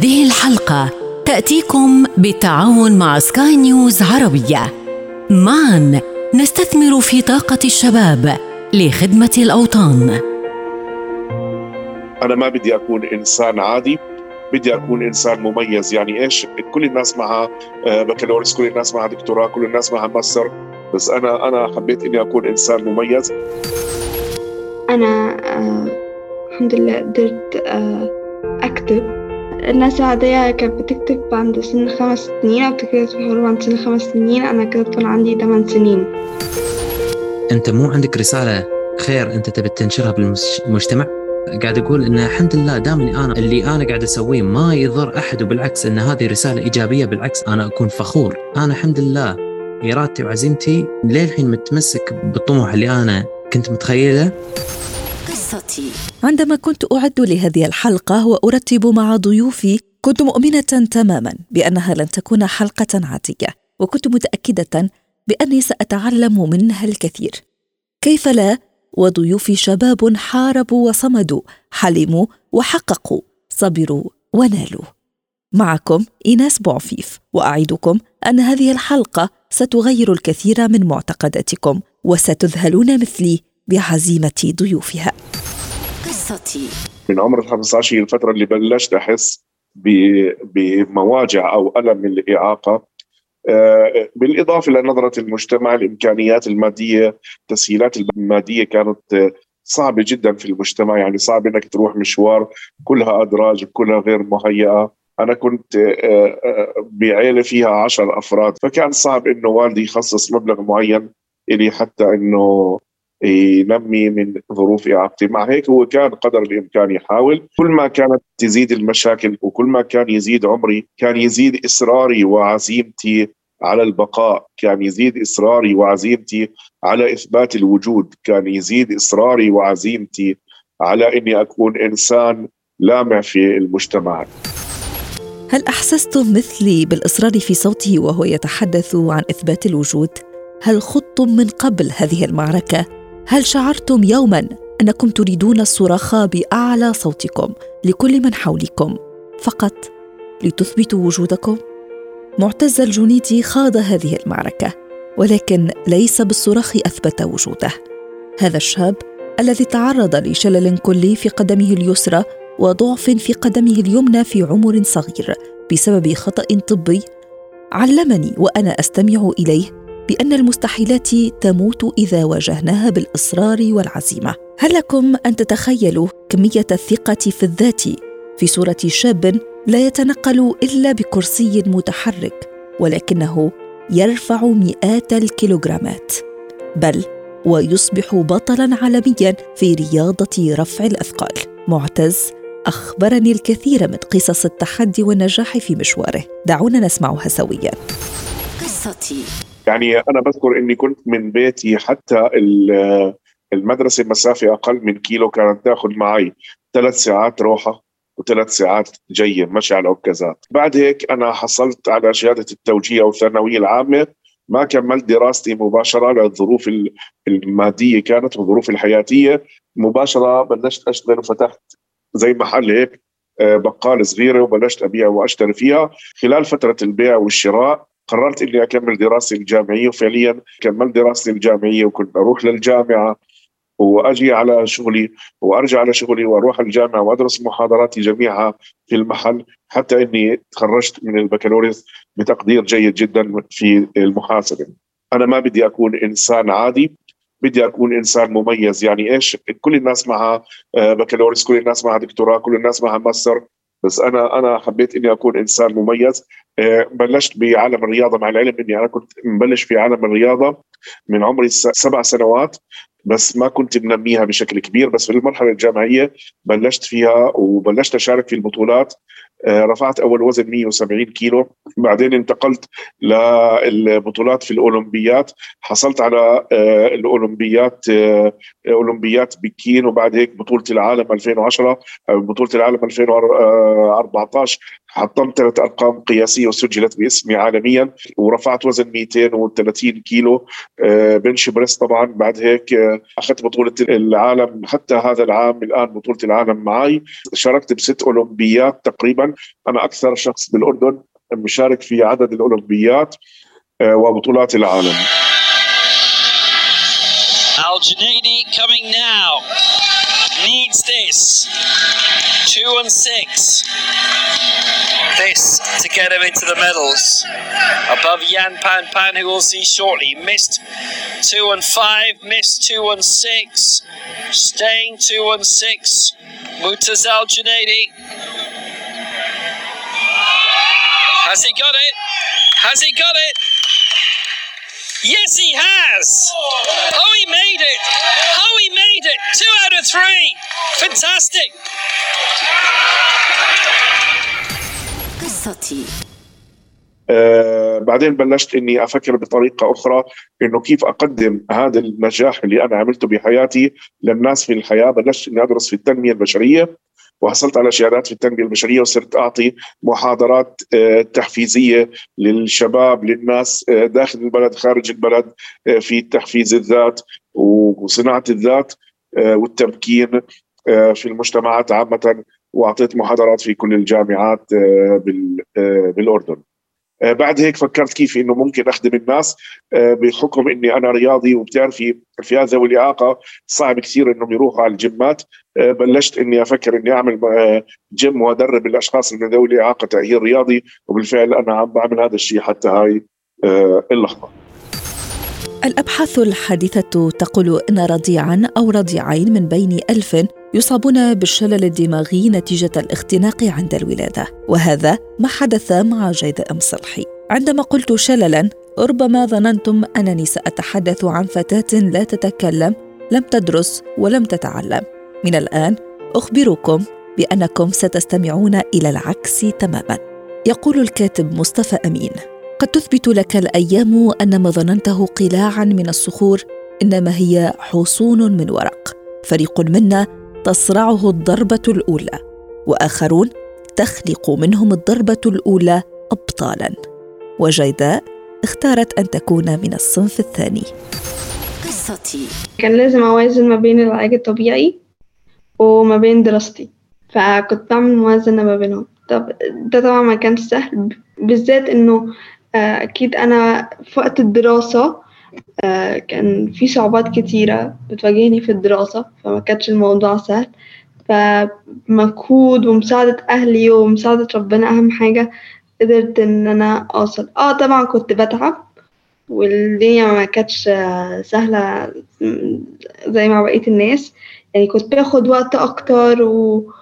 هذه الحلقة تأتيكم بالتعاون مع سكاي نيوز عربية. معا نستثمر في طاقة الشباب لخدمة الأوطان. أنا ما بدي أكون إنسان عادي بدي أكون إنسان مميز. يعني إيش؟ كل الناس معها آه، بكالوريوس كل الناس معها دكتوراه كل الناس معها ماستر. بس أنا أنا حبيت إني أكون إنسان مميز. أنا آه الحمد لله قدرت آه أكتب. الناس العادية كانت بتكتب عند سن خمس سنين أو بتكتب في حروف عند سن خمس سنين. أنا كتبت وأنا عندي ثمان سنين. أنت مو عندك رسالة خير أنت تبي تنشرها بالمجتمع؟ قاعد أقول إن الحمد لله دام اني أنا اللي أنا قاعد أسويه ما يضر أحد وبالعكس إن هذه رسالة إيجابية بالعكس أنا أكون فخور. أنا الحمد لله إرادتي وعزيمتي للحين متمسك بالطموح اللي أنا كنت متخيله. قصتي. عندما كنت أعد لهذه الحلقة وأرتب مع ضيوفي كنت مؤمنة تماما بأنها لن تكون حلقة عادية وكنت متأكدة بأني سأتعلم منها الكثير. كيف لا؟ وضيوفي شباب حاربوا وصمدوا حلموا وحققوا صبروا ونالوا. معكم إيناس بوعفيف وأعدكم أن هذه الحلقة ستغير الكثير من معتقداتكم وستذهلون مثلي بعزيمة ضيوفها. قصتي. من عمر ال 15 هي الفترة اللي بلشت أحس بمواجع أو ألم الإعاقة. آه، بالإضافة لنظره المجتمع الإمكانيات المادية التسهيلات المادية كانت صعبة جدا في المجتمع. يعني صعب إنك تروح مشوار كلها أدراج كلها غير مهيئة. أنا كنت آه، آه، بعيلة فيها عشر أفراد. فكان صعب إنه والدي يخصص مبلغ معين إلي حتى إنه ينمي من ظروف إعاقتي. مع هيك هو كان قدر الإمكان يحاول. كل ما كانت تزيد المشاكل وكل ما كان يزيد عمري كان يزيد إصراري وعزيمتي على البقاء. كان يزيد إصراري وعزيمتي على إثبات الوجود. كان يزيد إصراري وعزيمتي على إني أكون إنسان لامع في المجتمع. هل احسستم مثلي بالإصرار في صوته وهو يتحدث عن إثبات الوجود؟ هل خضتم من قبل هذه المعركة؟ هل شعرتم يوما أنكم تريدون الصراخ بأعلى صوتكم لكل من حولكم فقط لتثبتوا وجودكم؟ معتز الجنيدي خاض هذه المعركة ولكن ليس بالصراخ أثبت وجوده. هذا الشاب الذي تعرض لشلل كلي في قدمه اليسرى وضعف في قدمه اليمنى في عمر صغير بسبب خطأ طبي علمني وأنا أستمع إليه. بأن المستحيلات تموت إذا واجهناها بالإصرار والعزيمة. هل لكم أن تتخيلوا كمية الثقة في الذات في صورة شاب لا يتنقل إلا بكرسي متحرك ولكنه يرفع مئات الكيلوغرامات بل ويصبح بطلا عالميا في رياضة رفع الأثقال. معتز أخبرني الكثير من قصص التحدي والنجاح في مشواره. دعونا نسمعها سويا. قصتي. يعني أنا بذكر إني كنت من بيتي حتى المدرسة مسافة أقل من كيلو كانت تأخذ معي ثلاث ساعات روحة وثلاث ساعات جاية مشي على العكازات بعد هيك أنا حصلت على شهادة التوجية أو الثانويه العامة ما كملت دراستي مباشرة للظروف المادية كانت والظروف الحياتية. مباشرة بلشت أشتغل وفتحت زي محل هيك آه، بقال صغيرة وبلشت أبيع وأشتري فيها. خلال فترة البيع والشراء قررت إني أكمل دراستي الجامعية وفعليا كملت دراستي الجامعية وكنت أروح للجامعة وأجي على شغلي وأرجع على شغلي وأروح الجامعة وأدرس محاضراتي جميعها في المحل حتى إني تخرجت من البكالوريوس بتقدير جيد جدا في المحاسبة. أنا ما بدي أكون إنسان عادي بدي أكون إنسان مميز. يعني إيش؟ كل الناس معها آه، بكالوريوس كل الناس معها دكتوراه كل الناس معها ماستر. بس أنا أنا حبيت إني أكون إنسان مميز. آه، بلشت بعالم الرياضة مع العلم إني أنا كنت مبلش في عالم الرياضة من عمري سبع سنوات بس ما كنت منميها بشكل كبير. بس في المرحلة الجامعية بلشت فيها وبلشت أشارك في البطولات. رفعت أول وزن 170 كيلو. بعدين انتقلت للبطولات في الأولمبيات. حصلت على آه، الأولمبيات آه، أولمبيات بكين وبعد هيك بطولة العالم 2010 بطولة العالم 2014 حطمت ثلاث أرقام قياسية وسجلت باسمي عالميا ورفعت وزن 230 كيلو. بنش بريس طبعا بعد هيك أخذت بطولة العالم. حتى هذا العام الآن بطولة العالم معي شاركت بست أولمبيات تقريبا. عامة أنا أكثر شخص بالأردن مشارك في عدد الأولمبيات آه، وبطولات العالم Al coming now. Needs this. Two and six. This to get him into the medals. Above Yan Pan Pan, who we'll see shortly. Missed two and five, missed two and six. Staying two and six. Mutaz Al Has he got it? Has he got it? Yes, he has. Oh, he made it. Oh, he made it. Two out of three. Fantastic. قصتي آه بعدين بلشت إني أفكر بطريقة أخرى إنه كيف أقدم هذا النجاح اللي أنا عملته بحياتي للناس في الحياة بلشت إني أدرس في التنمية البشرية وحصلت على شهادات في التنمية البشرية وصرت أعطي محاضرات آه، تحفيزية للشباب للناس آه، داخل البلد خارج البلد آه، في تحفيز الذات وصناعة الذات والتمكين في المجتمعات عامة وأعطيت محاضرات في كل الجامعات بالأردن. بعد هيك فكرت كيف إنه ممكن أخدم الناس آه، بحكم إني أنا رياضي وبتعرفي الفئات ذوي الاعاقه صعب كثير إنهم يروحوا على الجيمات. آه، بلشت إني أفكر إني أعمل جيم وأدرب الأشخاص اللي ذوي الإعاقة تاهيل رياضي وبالفعل أنا عم بعمل هذا الشيء حتى هاي اللحظة. الأبحاث الحديثة تقول أن رضيعا أو رضيعين من بين ألف يصابون بالشلل الدماغي نتيجة الاختناق عند الولادة وهذا ما حدث مع جيد أم صلحي. عندما قلت شللا ربما ظننتم أنني سأتحدث عن فتاة لا تتكلم لم تدرس ولم تتعلم. من الآن أخبركم بأنكم ستستمعون إلى العكس تماما. يقول الكاتب مصطفى أمين. قد تثبت لك الأيام أن ما ظننته قلاعا من الصخور إنما هي حصون من ورق. فريق منا تصرعه الضربة الأولى وآخرون تخلق منهم الضربة الأولى ابطالا. وجيداء اختارت أن تكون من الصنف الثاني. قصتي. كان لازم أوازن ما بين العلاج الطبيعي وما بين دراستي فكنت بعمل موازنة ما بينهم. طب ده طبعا ما كانش سهل بالذات إنه آه، أكيد أنا في وقت الدراسة كان في صعوبات كتيرة بتواجهني في الدراسة فما كانش الموضوع سهل. فمجهود ومساعدة أهلي ومساعدة ربنا أهم حاجة قدرت إن أنا أوصل. آه طبعا كنت بتعب والدنيا ما كانتش سهلة زي مع بقية الناس. يعني كنت باخد وقت أكتر و...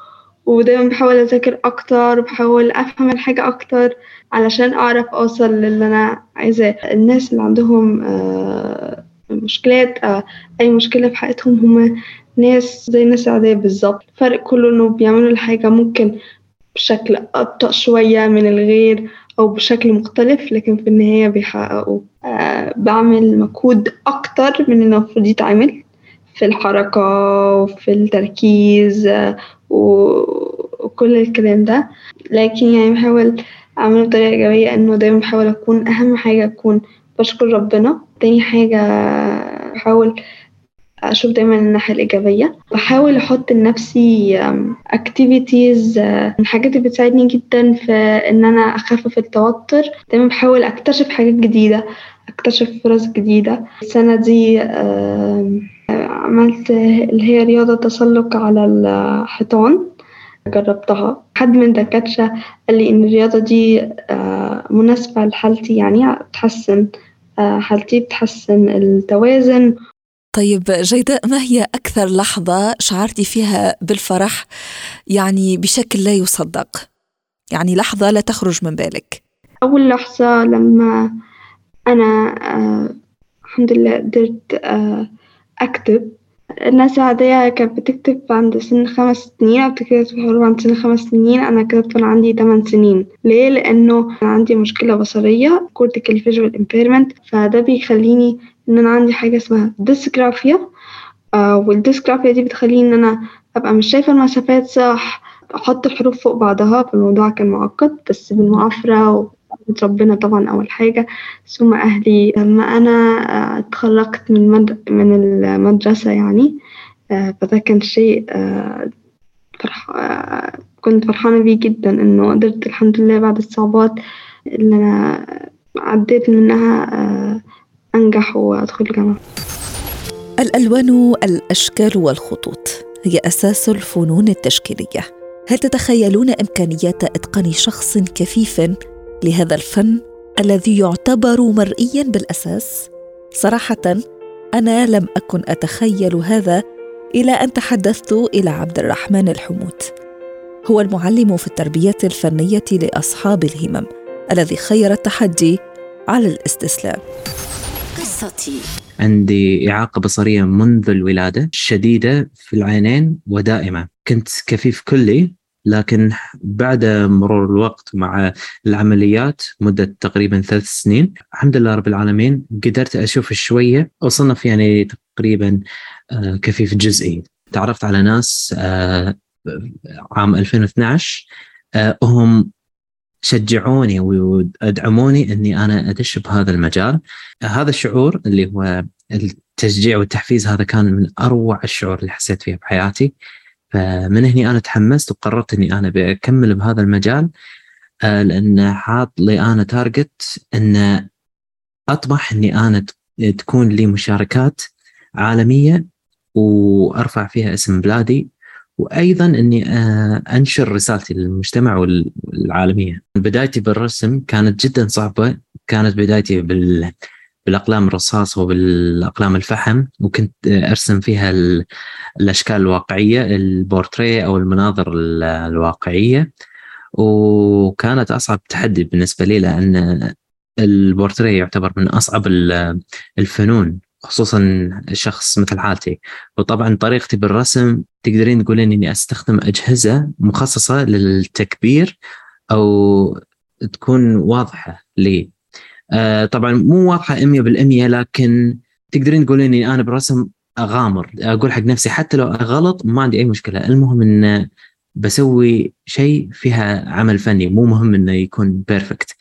ودايما بحاول أذاكر أكتر وبحاول أفهم الحاجة أكتر علشان أعرف أوصل للي أنا عايزاه. الناس اللي عندهم آه، مشكلات آه، أي مشكلة في حياتهم هما ناس زي الناس العادية بالظبط. الفرق كله إنه بيعملوا الحاجة ممكن بشكل أبطأ شوية من الغير أو بشكل مختلف لكن في النهاية بيحققوا أه بعمل مجهود أكتر من المفروض يتعمل في الحركة وفي التركيز آه، وكل الكلام ده. لكن يعني بحاول أعمله بطريقة إيجابية إنه دايما بحاول أكون أهم حاجة أكون بشكر ربنا. تاني حاجة بحاول أشوف دايما الناحية الإيجابية. بحاول أحط لنفسي activities من الحاجات اللي بتساعدني جدا في إن أنا أخفف التوتر. دايما بحاول أكتشف حاجات جديدة أكتشف فرص جديدة. السنة دي عملت اللي هي رياضة تسلق على الحيطان. جربتها. حد من دكاترة قال لي إن الرياضة دي آه، مناسبة لحالتي يعني بتحسن آه، حالتي بتحسن التوازن. طيب جيداء ما هي أكثر لحظة شعرتي فيها بالفرح؟ يعني بشكل لا يصدق. يعني لحظة لا تخرج من بالك. أول لحظة لما أنا آه الحمد لله قدرت آه أكتب. الناس العادية كانت بتكتب عند سن خمس سنين أو بتكتب حروف عند سن خمس سنين. أنا كتبت وأنا عندي تمن سنين. ليه؟ لأنه عندي مشكلة بصرية cortical visual impairment فده بيخليني إن أنا عندي حاجة اسمها ديسجرافيا آه والديسجرافيا دي بتخليني إن أنا أبقى مش شايفة المسافات صح أحط الحروف فوق بعضها. فالموضوع كان معقد بس بالمعافرة ربنا طبعا أول حاجة. ثم أهلي لما أنا آه، اتخرجت من مد... من المدرسة يعني آه، فده كان شيء آه، فرح كنت فرحانة بيه جدا إنه قدرت الحمد لله بعد الصعوبات اللي أنا عديت منها أنجح وأدخل الجامعة. الألوان الأشكال والخطوط هي أساس الفنون التشكيلية. هل تتخيلون إمكانيات إتقان شخص كفيف لهذا الفن الذي يعتبر مرئيا بالأساس؟ صراحة أنا لم أكن أتخيل هذا إلى أن تحدثت إلى عبد الرحمن الحمود. هو المعلم في التربية الفنية لأصحاب الهمم الذي خير التحدي على الاستسلام. قصتي. عندي إعاقة بصرية منذ الولادة شديدة في العينين ودائمة. كنت كفيف كلي لكن بعد مرور الوقت مع العمليات مدة تقريبا ثلاث سنين الحمد لله رب العالمين قدرت أشوف شوية أصنف يعني تقريبا آه، كفيف جزئي. تعرفت على ناس آه، عام 2012 آه، هم شجعوني وأدعموني إني أنا أدش بهذا المجال. هذا الشعور اللي هو التشجيع والتحفيز هذا كان من أروع الشعور اللي حسيت فيها بحياتي. فمن هني أنا تحمست وقررت إني أنا بكمل بهذا المجال آه، لأن حاط لي أنا تارجت إن أطمح إني أنا تكون لي مشاركات عالمية وأرفع فيها اسم بلادي وأيضا إني آه، أنشر رسالتي للمجتمع والعالمية. بدايتي بالرسم كانت جدا صعبة، كانت بدايتي بال بالأقلام الرصاص وبالأقلام الفحم وكنت أرسم فيها الأشكال الواقعية البورتريه أو المناظر الواقعية. وكانت أصعب تحدي بالنسبة لي لأن البورتريه يعتبر من أصعب الفنون خصوصا شخص مثل حالتي. وطبعا طريقتي بالرسم تقدرين تقولين إني أستخدم أجهزة مخصصة للتكبير أو تكون واضحة لي. آه طبعا مو واضحة 100% لكن تقدرين تقولين إني أنا بالرسم أغامر أقول حق نفسي حتى لو غلط ما عندي أي مشكلة. المهم إن بسوي شيء فيها عمل فني مو مهم إنه يكون perfect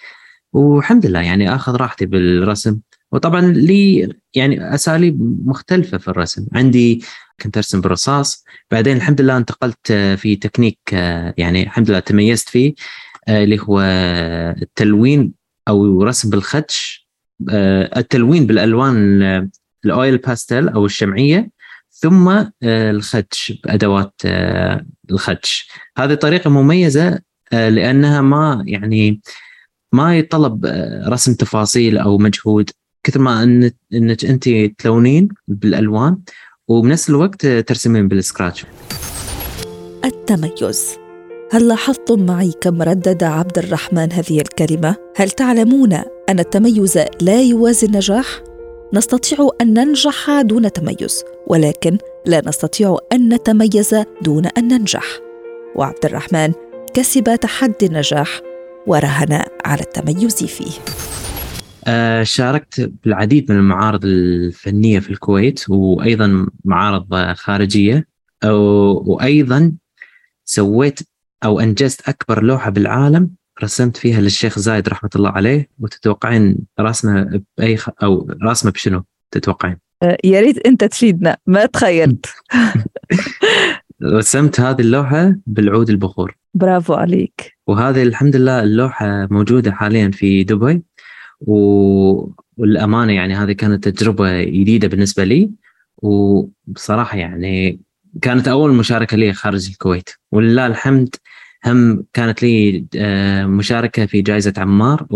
والحمد لله يعني آخذ راحتي بالرسم. وطبعا لي يعني أساليب مختلفة في الرسم. عندي كنت أرسم بالرصاص بعدين الحمد لله انتقلت في تكنيك يعني الحمد لله تميزت فيه اللي هو التلوين. أو رسم بالخدش التلوين بالألوان ال oil pastel أو الشمعية ثم الخدش بادوات الخدش. هذه طريقة مميزة لأنها ما يعني ما يتطلب رسم تفاصيل أو مجهود. كثر ما إنك أنت تلونين بالألوان وبنفس الوقت ترسمين بالسكراتش. التميز. هل لاحظتم معي كم ردد عبد الرحمن هذه الكلمة؟ هل تعلمون أن التميز لا يوازي النجاح؟ نستطيع أن ننجح دون تميز ولكن لا نستطيع أن نتميز دون أن ننجح. وعبد الرحمن كسب تحدي النجاح ورهن على التميز فيه. آه، شاركت بالعديد من المعارض الفنية في الكويت وأيضا معارض خارجية وأيضا سويت أو أنجزت أكبر لوحة بالعالم رسمت فيها للشيخ زايد رحمة الله عليه وتتوقعين رسمة بأي خ... أو رسمة بشنو تتوقعين؟ آه، يا ريت أنت تفيدنا ما تخيلت. رسمت هذه اللوحة بالعود البخور. برافو عليك. وهذه الحمد لله اللوحة موجودة حاليا في دبي و... والأمانة يعني هذه كانت تجربة جديدة بالنسبة لي وبصراحة يعني كانت أول مشاركة لي خارج الكويت ولله الحمد هم كانت لي آه، مشاركة في جائزة عمار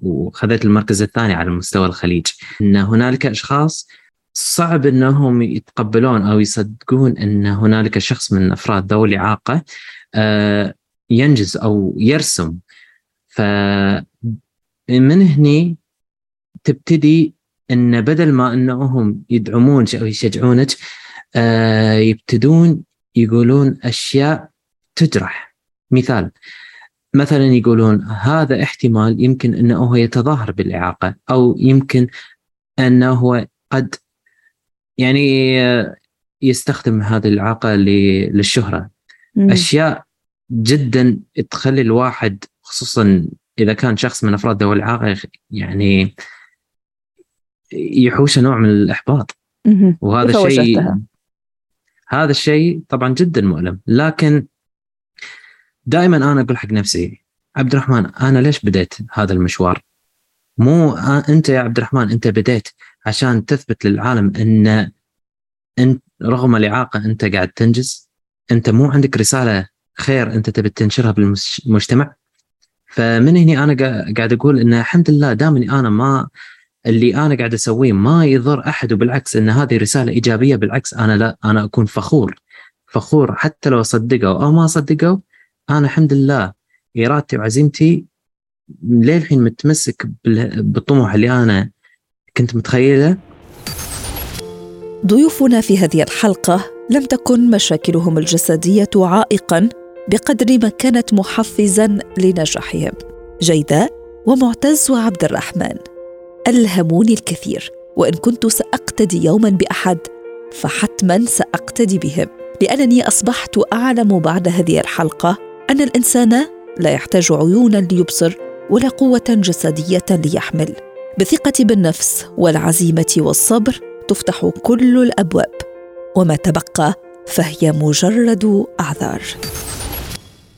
وخذت المركز الثاني على مستوى الخليج. إن هنالك أشخاص صعب إنهم يتقبلون أو يصدقون إن هنالك شخص من أفراد ذوي الإعاقة آه، ينجز أو يرسم. ف من هني تبتدي إن بدل ما إنهم يدعمونك أو يشجعونك يبتدون يقولون أشياء تجرح. مثال مثلا يقولون هذا احتمال يمكن أنه هو يتظاهر بالإعاقة أو يمكن أنه هو قد يعني يستخدم هذه الإعاقة للشهرة. مم. أشياء جدا تخلي الواحد خصوصا إذا كان شخص من أفراد ذوي الإعاقة يعني يحوش نوع من الإحباط. وهذا الشيء هذا الشيء طبعا جدا مؤلم لكن دائما أنا أقول حق نفسي عبد الرحمن أنا ليش بديت هذا المشوار؟ مو أنت يا عبد الرحمن أنت بديت عشان تثبت للعالم إن انت رغم الإعاقة أنت قاعد تنجز أنت مو عندك رسالة خير أنت تبي تنشرها بالمجتمع فمن هنا أنا قاعد أقول إن الحمد لله دام أنا ما اللي أنا قاعد أسويه ما يضر أحد وبالعكس إن هذه رسالة إيجابية بالعكس أنا لا أنا أكون فخور فخور حتى لو صدقوا أو ما صدقوا. أنا الحمد لله ارادتي وعزيمتي للحين متمسك بالطموح اللي أنا كنت متخيله. ضيوفنا في هذه الحلقة لم تكن مشاكلهم الجسدية عائقا بقدر ما كانت محفزا لنجاحهم. جيداء ومعتز وعبد الرحمن. ألهموني الكثير وإن كنت سأقتدي يوما بأحد فحتما سأقتدي بهم. لأنني أصبحت أعلم بعد هذه الحلقة أن الإنسان لا يحتاج عيونا ليبصر ولا قوة جسدية ليحمل. بالثقه بالنفس والعزيمة والصبر تفتح كل الأبواب وما تبقى فهي مجرد أعذار.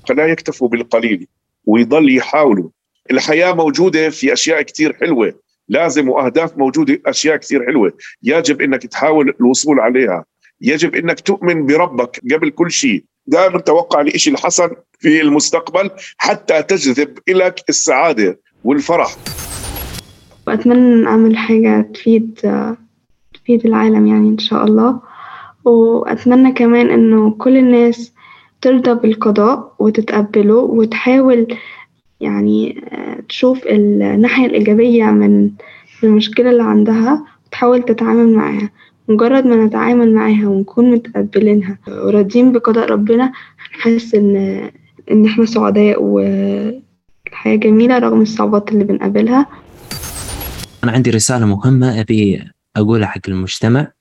فلا يكتفوا بالقليل ويضل يحاولوا. الحياة موجودة في أشياء كثير حلوة. لازم وأهداف موجودة أشياء كثير حلوة. يجب إنك تحاول الوصول عليها. يجب إنك تؤمن بربك قبل كل شيء. دائما توقع لشيء الحسن في المستقبل حتى تجذب لك السعادة والفرح. وأتمنى أعمل حاجة تفيد تفيد العالم يعني إن شاء الله. وأتمنى كمان إنه كل الناس ترضى بالقضاء وتتقبله وتحاول يعني تشوف الناحية الإيجابية من المشكلة اللي عندها وتحاول تتعامل معاها. مجرد ما نتعامل معاها ونكون متقبلينها وراضيين بقضاء ربنا هنحس إن إن إحنا سعداء والحياة جميلة رغم الصعوبات اللي بنقابلها. أنا عندي رسالة مهمة أبي أقولها حق المجتمع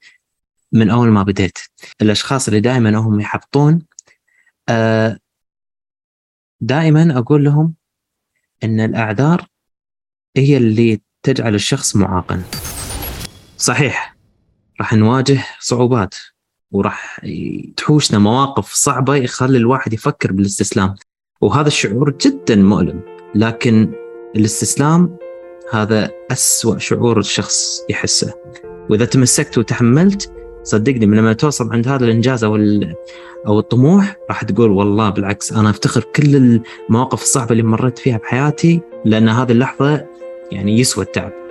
من أول ما بديت الأشخاص اللي دائما هم يحبطون دائما أقول لهم إن الأعذار هي اللي تجعل الشخص معاقا صحيح راح نواجه صعوبات وراح تحوشنا مواقف صعبة يخلي الواحد يفكر بالاستسلام. وهذا الشعور جدا مؤلم لكن الاستسلام هذا أسوأ شعور الشخص يحسه. وإذا تمسكت وتحملت صدقني من لما توصل عند هذا الإنجاز أو أو الطموح راح تقول والله بالعكس أنا أفتخر كل المواقف الصعبة اللي مريت فيها بحياتي لأن هذه اللحظة يعني يسوى التعب.